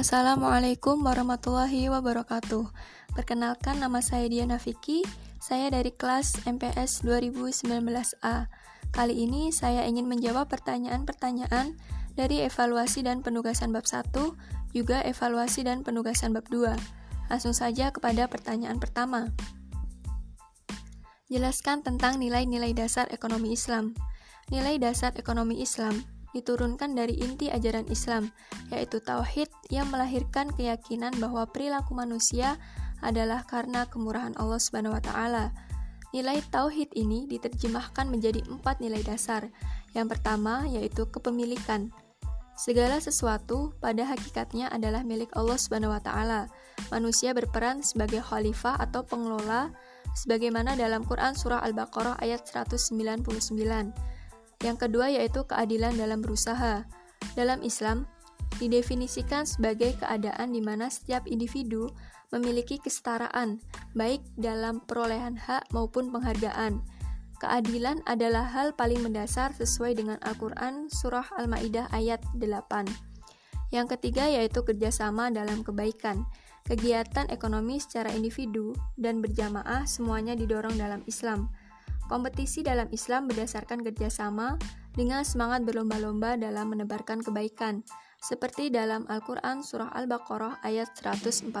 Assalamualaikum warahmatullahi wabarakatuh. Perkenalkan nama saya Diana Vicky. Saya dari kelas MPS 2019A. Kali ini saya ingin menjawab pertanyaan-pertanyaan dari evaluasi dan penugasan bab 1, juga evaluasi dan penugasan bab 2. Langsung saja kepada pertanyaan pertama. Jelaskan tentang nilai-nilai dasar ekonomi Islam. Nilai dasar ekonomi Islam diturunkan dari inti ajaran Islam, yaitu tauhid yang melahirkan keyakinan bahwa perilaku manusia adalah karena kemurahan Allah Subhanahu wa taala. Nilai tauhid ini diterjemahkan menjadi empat nilai dasar. Yang pertama yaitu kepemilikan. Segala sesuatu pada hakikatnya adalah milik Allah Subhanahu wa taala. Manusia berperan sebagai khalifah atau pengelola sebagaimana dalam Quran surah Al-Baqarah ayat 199. Yang kedua yaitu keadilan dalam berusaha. Dalam Islam, didefinisikan sebagai keadaan di mana setiap individu memiliki kesetaraan, baik dalam perolehan hak maupun penghargaan. Keadilan adalah hal paling mendasar sesuai dengan Al-Quran Surah Al-Ma'idah ayat 8. Yang ketiga yaitu kerjasama dalam kebaikan. Kegiatan ekonomi secara individu dan berjamaah semuanya didorong dalam Islam. Kompetisi dalam Islam berdasarkan kerjasama dengan semangat berlomba-lomba dalam menebarkan kebaikan, seperti dalam Al-Quran Surah Al-Baqarah ayat 148.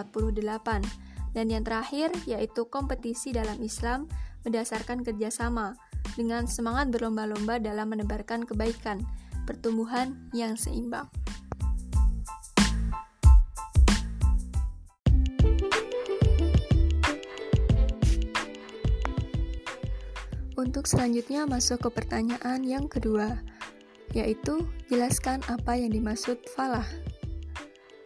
Dan yang terakhir yaitu kompetisi dalam Islam berdasarkan kerjasama dengan semangat berlomba-lomba dalam menebarkan kebaikan, pertumbuhan yang seimbang. Untuk selanjutnya masuk ke pertanyaan yang kedua, yaitu jelaskan apa yang dimaksud falah.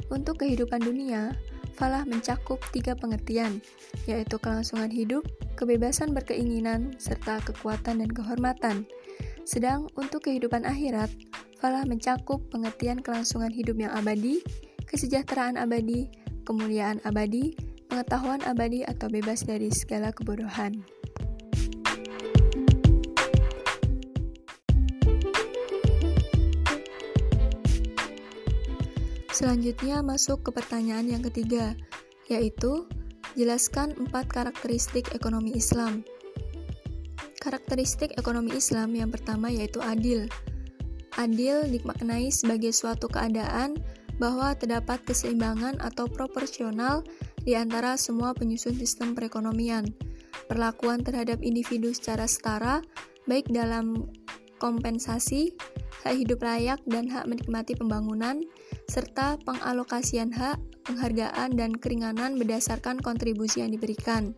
Untuk kehidupan dunia, falah mencakup tiga pengertian, yaitu kelangsungan hidup, kebebasan berkeinginan, serta kekuatan dan kehormatan. Sedang untuk kehidupan akhirat, falah mencakup pengertian kelangsungan hidup yang abadi, kesejahteraan abadi, kemuliaan abadi, pengetahuan abadi atau bebas dari segala kebodohan. Selanjutnya masuk ke pertanyaan yang ketiga, yaitu jelaskan empat karakteristik ekonomi Islam. Karakteristik ekonomi Islam yang pertama yaitu adil. Adil dimaknai sebagai suatu keadaan bahwa terdapat keseimbangan atau proporsional di antara semua penyusun sistem perekonomian. Perlakuan terhadap individu secara setara, baik dalam kompensasi, hak hidup layak dan hak menikmati pembangunan, serta pengalokasian hak, penghargaan, dan keringanan berdasarkan kontribusi yang diberikan.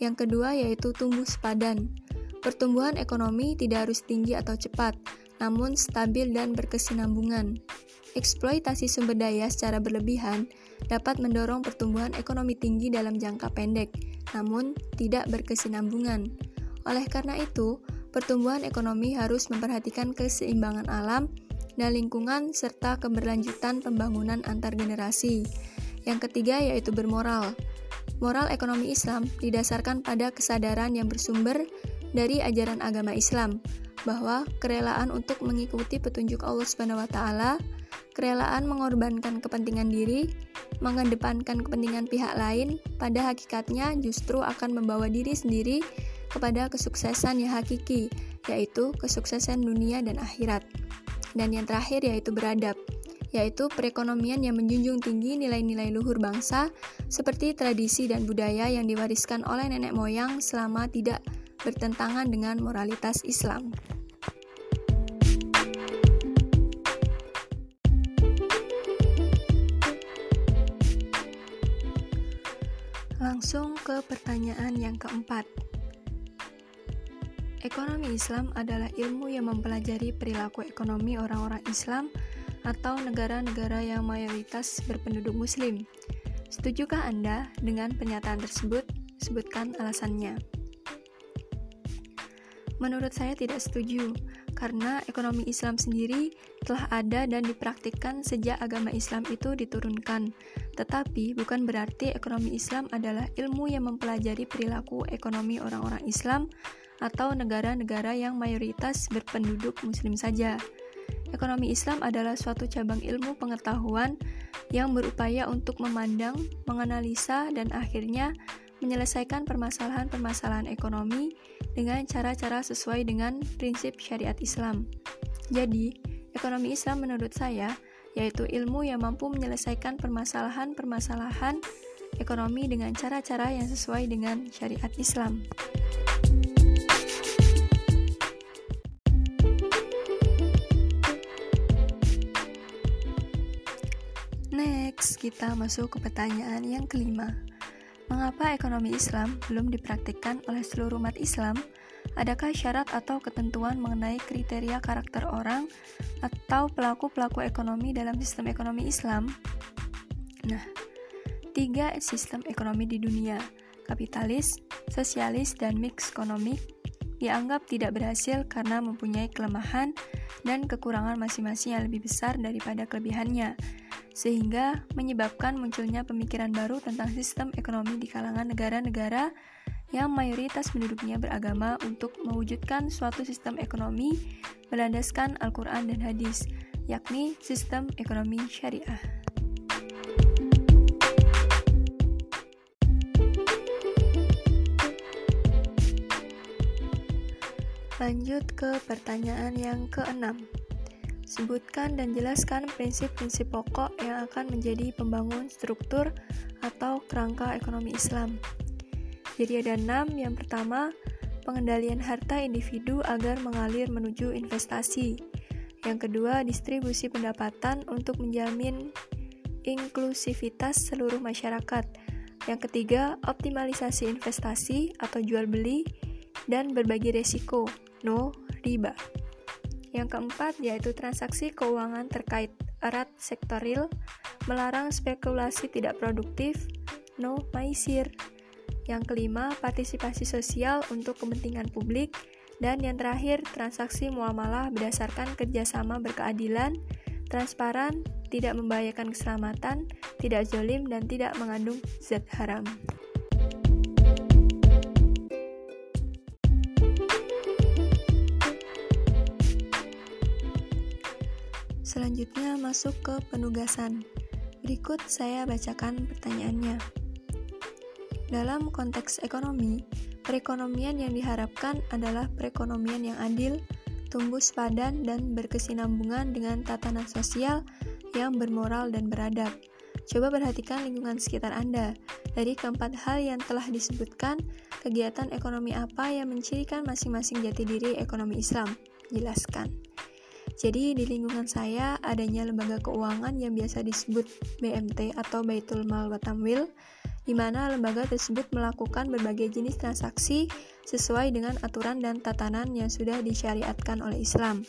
Yang kedua yaitu tumbuh sepadan. Pertumbuhan ekonomi tidak harus tinggi atau cepat, namun stabil dan berkesinambungan. Eksploitasi sumber daya secara berlebihan dapat mendorong pertumbuhan ekonomi tinggi dalam jangka pendek, namun tidak berkesinambungan. Oleh karena itu, pertumbuhan ekonomi harus memperhatikan keseimbangan alam dan lingkungan serta keberlanjutan pembangunan antar generasi. Yang ketiga yaitu bermoral. Moral ekonomi Islam didasarkan pada kesadaran yang bersumber dari ajaran agama Islam bahwa kerelaan untuk mengikuti petunjuk Allah Subhanahu wa taala, kerelaan mengorbankan kepentingan diri, mengedepankan kepentingan pihak lain, pada hakikatnya justru akan membawa diri sendiri kepada kesuksesan yang hakiki, yaitu kesuksesan dunia dan akhirat. Dan yang terakhir yaitu beradab, yaitu perekonomian yang menjunjung tinggi nilai-nilai luhur bangsa seperti tradisi dan budaya yang diwariskan oleh nenek moyang selama tidak bertentangan dengan moralitas Islam. Langsung ke pertanyaan yang keempat. Ekonomi Islam adalah ilmu yang mempelajari perilaku ekonomi orang-orang Islam atau negara-negara yang mayoritas berpenduduk Muslim. Setujukah Anda dengan pernyataan tersebut? Sebutkan alasannya. Menurut saya tidak setuju, karena ekonomi Islam sendiri telah ada dan dipraktikkan sejak agama Islam itu diturunkan. Tetapi bukan berarti ekonomi Islam adalah ilmu yang mempelajari perilaku ekonomi orang-orang Islam atau negara-negara yang mayoritas berpenduduk muslim saja. ekonomi Islam adalah suatu cabang ilmu pengetahuan yang berupaya untuk memandang, menganalisa, dan akhirnya menyelesaikan permasalahan-permasalahan ekonomi dengan cara-cara sesuai dengan prinsip syariat Islam. Jadi, ekonomi Islam menurut saya yaitu ilmu yang mampu menyelesaikan permasalahan-permasalahan ekonomi dengan cara-cara yang sesuai dengan syariat Islam. Next, kita masuk ke pertanyaan yang kelima. Mengapa ekonomi Islam belum dipraktikkan oleh seluruh umat Islam? Adakah syarat atau ketentuan mengenai kriteria karakter orang atau pelaku-pelaku ekonomi dalam sistem ekonomi Islam? Nah, tiga sistem ekonomi di dunia, kapitalis, sosialis, dan mix ekonomi, dianggap tidak berhasil karena mempunyai kelemahan dan kekurangan masing-masing yang lebih besar daripada kelebihannya, sehingga menyebabkan munculnya pemikiran baru tentang sistem ekonomi di kalangan negara-negara yang mayoritas penduduknya beragama untuk mewujudkan suatu sistem ekonomi berlandaskan Al-Quran dan hadis, yakni sistem ekonomi syariah. Lanjut ke pertanyaan yang keenam. Sebutkan dan jelaskan prinsip-prinsip pokok yang akan menjadi pembangun struktur atau kerangka ekonomi Islam. Jadi ada enam. Yang pertama, pengendalian harta individu agar mengalir menuju investasi. Yang kedua, distribusi pendapatan untuk menjamin inklusivitas seluruh masyarakat. Yang ketiga, optimalisasi investasi atau jual beli dan berbagi resiko, no riba. Yang keempat yaitu transaksi keuangan terkait erat sektoril, melarang spekulasi tidak produktif, no maisir. Yang kelima, partisipasi sosial untuk kepentingan publik. Dan yang terakhir, transaksi muamalah berdasarkan kerjasama berkeadilan, transparan, tidak membahayakan keselamatan, tidak zolim, dan tidak mengandung zat haram. Selanjutnya masuk ke penugasan. Berikut saya bacakan pertanyaannya. Dalam konteks ekonomi, perekonomian yang diharapkan adalah perekonomian yang adil, tumbuh sepadan, dan berkesinambungan dengan tatanan sosial yang bermoral dan beradab. Coba perhatikan lingkungan sekitar Anda. Dari keempat hal yang telah disebutkan, kegiatan ekonomi apa yang mencirikan masing-masing jati diri ekonomi Islam? Jelaskan. Jadi di lingkungan saya adanya lembaga keuangan yang biasa disebut BMT atau Baitul Mal wa Tamwil di mana lembaga tersebut melakukan berbagai jenis transaksi sesuai dengan aturan dan tatanan yang sudah disyariatkan oleh Islam.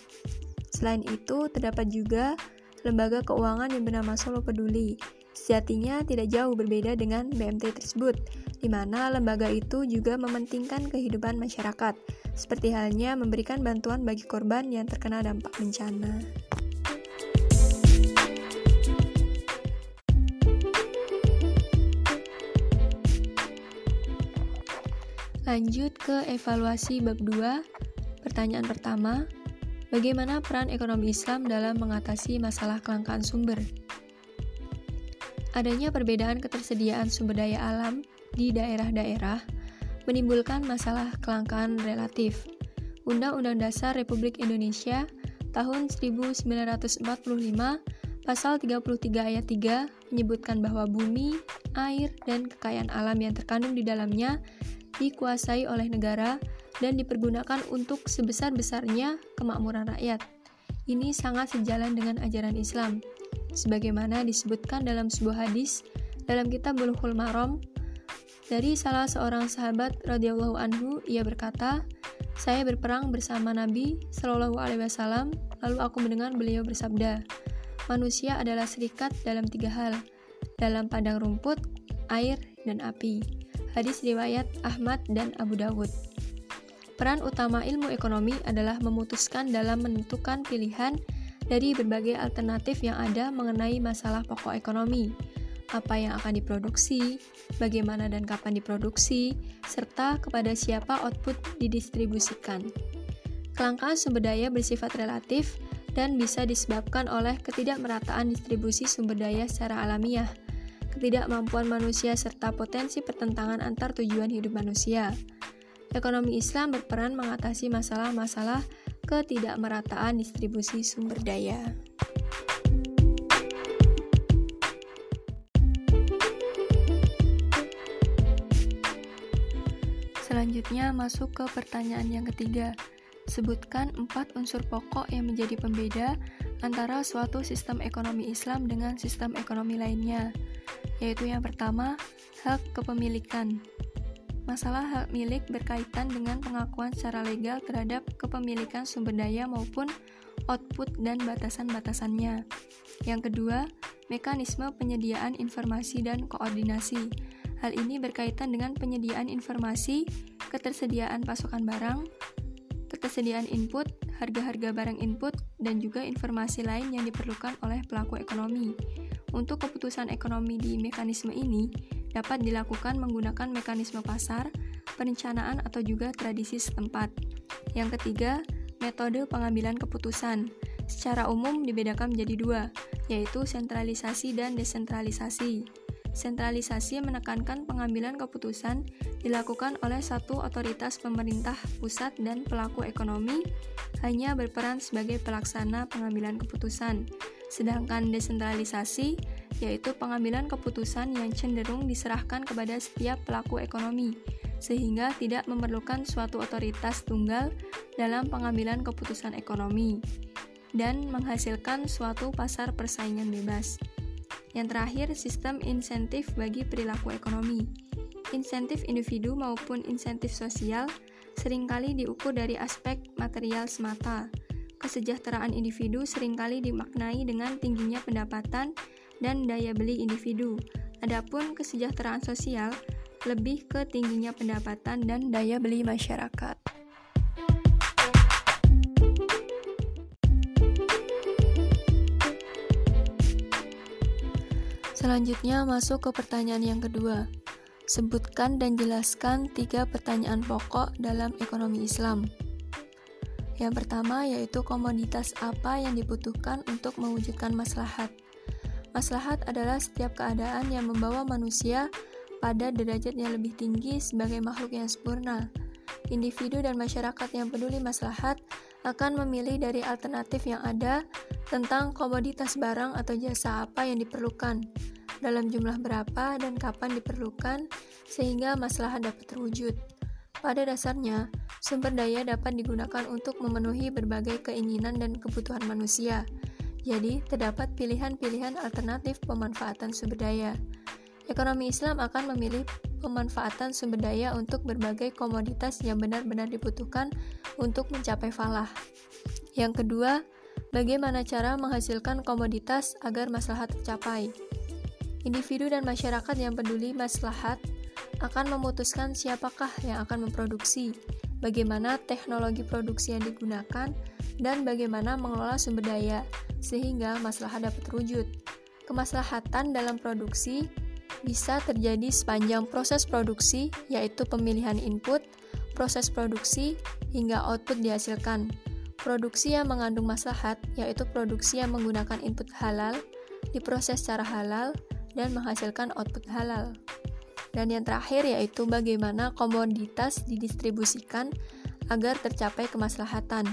Selain itu, terdapat juga lembaga keuangan yang bernama Solo Peduli. Sejatinya tidak jauh berbeda dengan BMT tersebut, di mana lembaga itu juga mementingkan kehidupan masyarakat, seperti halnya memberikan bantuan bagi korban yang terkena dampak bencana. Lanjut ke evaluasi bab 2. Pertanyaan pertama, bagaimana peran ekonomi Islam dalam mengatasi masalah kelangkaan sumber? Adanya perbedaan ketersediaan sumber daya alam di daerah-daerah menimbulkan masalah kelangkaan relatif. Undang-Undang Dasar Republik Indonesia tahun 1945 Pasal 33 ayat 3 menyebutkan bahwa bumi, air, dan kekayaan alam yang terkandung di dalamnya dikuasai oleh negara dan dipergunakan untuk sebesar-besarnya kemakmuran rakyat. Ini sangat sejalan dengan ajaran Islam. Sebagaimana disebutkan dalam sebuah hadis dalam kitab Bulughul Maram dari salah seorang sahabat radhiyallahu anhu ia berkata, "Saya berperang bersama Nabi Shallallahu alaihi wasallam, lalu aku mendengar beliau bersabda, manusia adalah serikat dalam tiga hal, dalam padang rumput, air, dan api." Hadis riwayat Ahmad dan Abu Dawud. Peran utama ilmu ekonomi adalah memutuskan dalam menentukan pilihan dari berbagai alternatif yang ada mengenai masalah pokok ekonomi, apa yang akan diproduksi, bagaimana dan kapan diproduksi, serta kepada siapa output didistribusikan. Kelangkaan sumber daya bersifat relatif dan bisa disebabkan oleh ketidakmerataan distribusi sumber daya secara alamiah, ketidakmampuan manusia serta potensi pertentangan antar tujuan hidup manusia. Ekonomi Islam berperan mengatasi masalah-masalah ketidakmerataan distribusi sumber daya. Selanjutnya masuk ke pertanyaan yang ketiga. Sebutkan empat unsur pokok yang menjadi pembeda antara suatu sistem ekonomi Islam dengan sistem ekonomi lainnya, yaitu yang pertama, hak kepemilikan. Masalah hak milik berkaitan dengan pengakuan secara legal terhadap kepemilikan sumber daya maupun output dan batasan-batasannya. Yang kedua, mekanisme penyediaan informasi dan koordinasi. Hal ini berkaitan dengan penyediaan informasi, ketersediaan pasokan barang, ketersediaan input, harga-harga barang input, dan juga informasi lain yang diperlukan oleh pelaku ekonomi. Untuk keputusan ekonomi di mekanisme ini dapat dilakukan menggunakan mekanisme pasar, perencanaan, atau juga tradisi setempat. Yang ketiga, metode pengambilan keputusan. Secara umum dibedakan menjadi dua, yaitu sentralisasi dan desentralisasi. Sentralisasi menekankan pengambilan keputusan dilakukan oleh satu otoritas pemerintah pusat dan pelaku ekonomi hanya berperan sebagai pelaksana pengambilan keputusan. Sedangkan desentralisasi yaitu pengambilan keputusan yang cenderung diserahkan kepada setiap pelaku ekonomi sehingga tidak memerlukan suatu otoritas tunggal dalam pengambilan keputusan ekonomi dan menghasilkan suatu pasar persaingan bebas. Yang terakhir, sistem insentif bagi perilaku ekonomi. Insentif individu maupun insentif sosial sering kali diukur dari aspek material semata. Kesejahteraan individu sering kali dimaknai dengan tingginya pendapatan dan daya beli individu. Adapun kesejahteraan sosial lebih ke tingginya pendapatan dan daya beli masyarakat. Selanjutnya masuk ke pertanyaan yang kedua. Sebutkan dan jelaskan tiga pertanyaan pokok dalam ekonomi Islam. Yang pertama yaitu komoditas apa yang dibutuhkan untuk mewujudkan maslahat. Maslahat adalah setiap keadaan yang membawa manusia pada derajat yang lebih tinggi sebagai makhluk yang sempurna. Individu dan masyarakat yang peduli maslahat akan memilih dari alternatif yang ada tentang komoditas barang atau jasa apa yang diperlukan dalam jumlah berapa dan kapan diperlukan sehingga masalah dapat terwujud. Pada dasarnya, sumber daya dapat digunakan untuk memenuhi berbagai keinginan dan kebutuhan manusia. Jadi, terdapat pilihan-pilihan alternatif pemanfaatan sumber daya. Ekonomi Islam akan memilih pemanfaatan sumber daya untuk berbagai komoditas yang benar-benar dibutuhkan untuk mencapai falah. Yang kedua, bagaimana cara menghasilkan komoditas agar maslahat tercapai. Individu dan masyarakat yang peduli maslahat akan memutuskan siapakah yang akan memproduksi, bagaimana teknologi produksi yang digunakan, dan bagaimana mengelola sumber daya sehingga maslahat dapat terwujud. Kemaslahatan dalam produksi bisa terjadi sepanjang proses produksi, yaitu pemilihan input, proses produksi, hingga output dihasilkan. Produksi yang mengandung maslahat, yaitu produksi yang menggunakan input halal, diproses secara halal, dan menghasilkan output halal. Dan yang terakhir yaitu bagaimana komoditas didistribusikan agar tercapai kemaslahatan.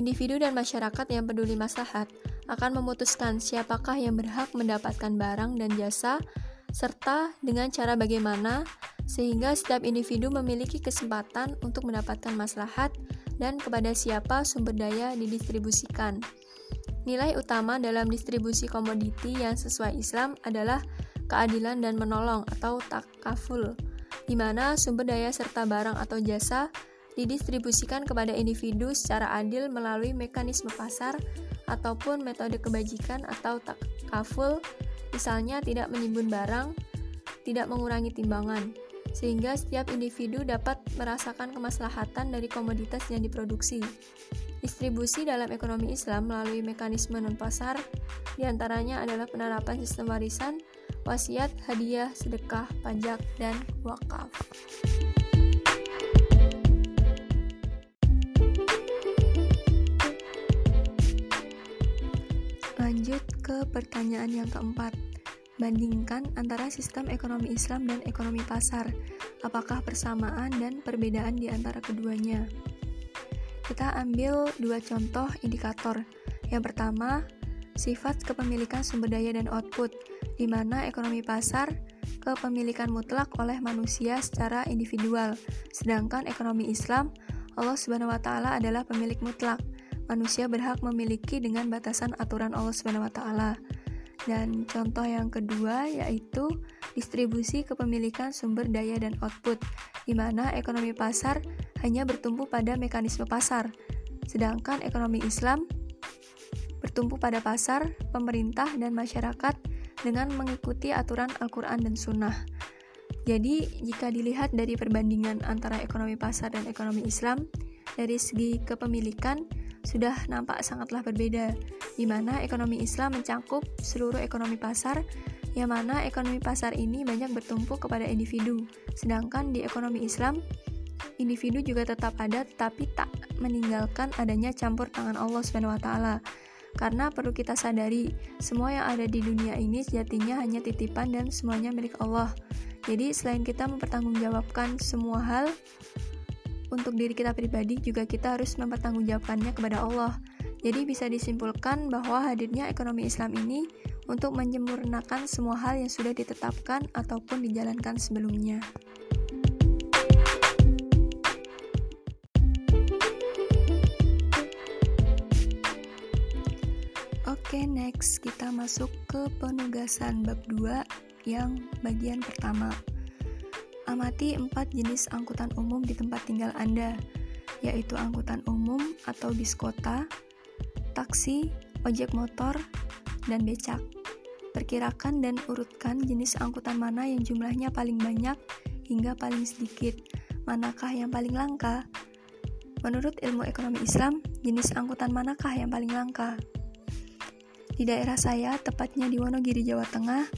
Individu dan masyarakat yang peduli maslahat akan memutuskan siapakah yang berhak mendapatkan barang dan jasa serta dengan cara bagaimana sehingga setiap individu memiliki kesempatan untuk mendapatkan maslahat dan kepada siapa sumber daya didistribusikan. Nilai utama dalam distribusi komoditi yang sesuai Islam adalah keadilan dan menolong atau takaful, di mana sumber daya serta barang atau jasa didistribusikan kepada individu secara adil melalui mekanisme pasar ataupun metode kebajikan atau takaful, misalnya tidak menimbun barang, tidak mengurangi timbangan, sehingga setiap individu dapat merasakan kemaslahatan dari komoditas yang diproduksi. Distribusi dalam ekonomi Islam melalui mekanisme non-pasar, di antaranya adalah penerapan sistem warisan, wasiat, hadiah, sedekah, pajak, dan wakaf. Lanjut ke pertanyaan yang keempat. Bandingkan antara sistem ekonomi Islam dan ekonomi pasar. Apakah persamaan dan perbedaan di antara keduanya? Kita ambil dua contoh indikator. Yang pertama, sifat kepemilikan sumber daya dan output, di mana ekonomi pasar kepemilikan mutlak oleh manusia secara individual, sedangkan ekonomi Islam Allah Subhanahu wa taala adalah pemilik mutlak. Manusia berhak memiliki dengan batasan aturan Allah Subhanahu wa taala. Dan contoh yang kedua yaitu distribusi kepemilikan sumber daya dan output, di mana ekonomi pasar hanya bertumpu pada mekanisme pasar, sedangkan ekonomi Islam bertumpu pada pasar, pemerintah, dan masyarakat dengan mengikuti aturan Al-Quran dan Sunnah. Jadi, jika dilihat dari perbandingan antara ekonomi pasar dan ekonomi Islam, dari segi kepemilikan sudah nampak sangatlah berbeda, di mana ekonomi Islam mencakup seluruh ekonomi pasar, yang mana ekonomi pasar ini banyak bertumpu kepada individu, sedangkan di ekonomi Islam, individu juga tetap ada tetapi tak meninggalkan adanya campur tangan Allah SWT. Karena perlu kita sadari, semua yang ada di dunia ini sejatinya hanya titipan dan semuanya milik Allah. Jadi selain kita mempertanggungjawabkan semua hal untuk diri kita pribadi, juga kita harus mempertanggungjawabkannya kepada Allah. Jadi bisa disimpulkan bahwa hadirnya ekonomi Islam ini untuk menyempurnakan semua hal yang sudah ditetapkan ataupun dijalankan sebelumnya. Oke, next kita masuk ke penugasan bab 2 yang bagian pertama. Amati empat jenis angkutan umum di tempat tinggal Anda, yaitu angkutan umum atau bis kota, taksi, ojek motor, dan becak. Perkirakan dan urutkan jenis angkutan mana yang jumlahnya paling banyak hingga paling sedikit. Manakah yang paling langka? Menurut ilmu ekonomi Islam, jenis angkutan manakah yang paling langka? Di daerah saya, tepatnya di Wonogiri, Jawa Tengah,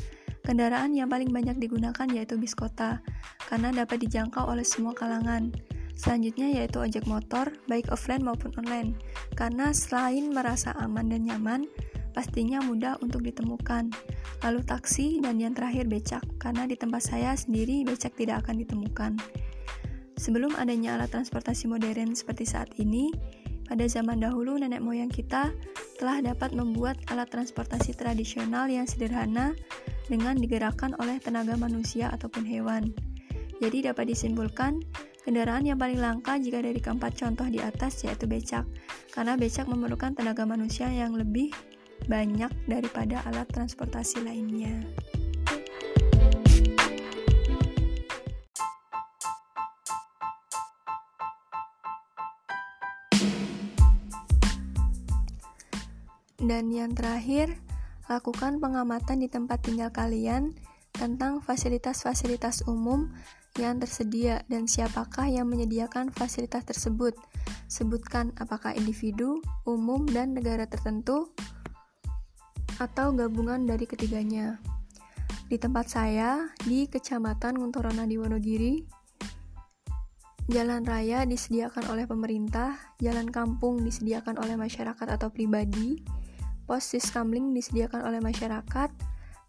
Kendaraan yang paling banyak digunakan yaitu bis kota, karena dapat dijangkau oleh semua kalangan. Selanjutnya yaitu ojek motor, baik offline maupun online, karena selain merasa aman dan nyaman, pastinya mudah untuk ditemukan. Lalu taksi, dan yang terakhir becak, karena di tempat saya sendiri becak tidak akan ditemukan. Sebelum adanya alat transportasi modern seperti saat ini, pada zaman dahulu nenek moyang kita telah dapat membuat alat transportasi tradisional yang sederhana dengan digerakkan oleh tenaga manusia ataupun hewan. Jadi dapat disimpulkan, kendaraan yang paling langka jika dari keempat contoh di atas yaitu becak, karena becak memerlukan tenaga manusia yang lebih banyak daripada alat transportasi lainnya. Dan yang terakhir, Lakukan pengamatan di tempat tinggal kalian tentang fasilitas-fasilitas umum yang tersedia dan siapakah yang menyediakan fasilitas tersebut. Sebutkan apakah individu, umum, dan negara tertentu atau gabungan dari ketiganya. Di tempat saya, di Kecamatan Nguntorona di Wonogiri, jalan raya disediakan oleh pemerintah, jalan kampung disediakan oleh masyarakat atau pribadi, Pos Siskamling disediakan oleh masyarakat,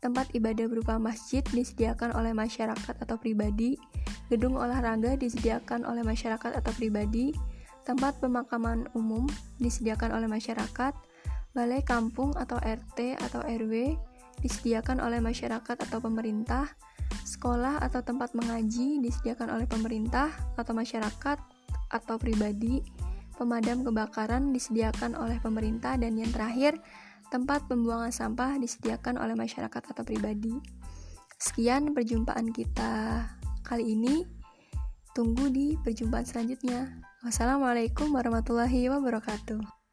tempat ibadah berupa masjid disediakan oleh masyarakat atau pribadi, gedung olahraga disediakan oleh masyarakat atau pribadi, tempat pemakaman umum disediakan oleh masyarakat, balai kampung atau RT atau RW disediakan oleh masyarakat atau pemerintah, sekolah atau tempat mengaji disediakan oleh pemerintah atau masyarakat atau pribadi, pemadam kebakaran disediakan oleh pemerintah, dan yang terakhir, tempat pembuangan sampah disediakan oleh masyarakat atau pribadi. Sekian perjumpaan kita kali ini. Tunggu di perjumpaan selanjutnya. Wassalamualaikum warahmatullahi wabarakatuh.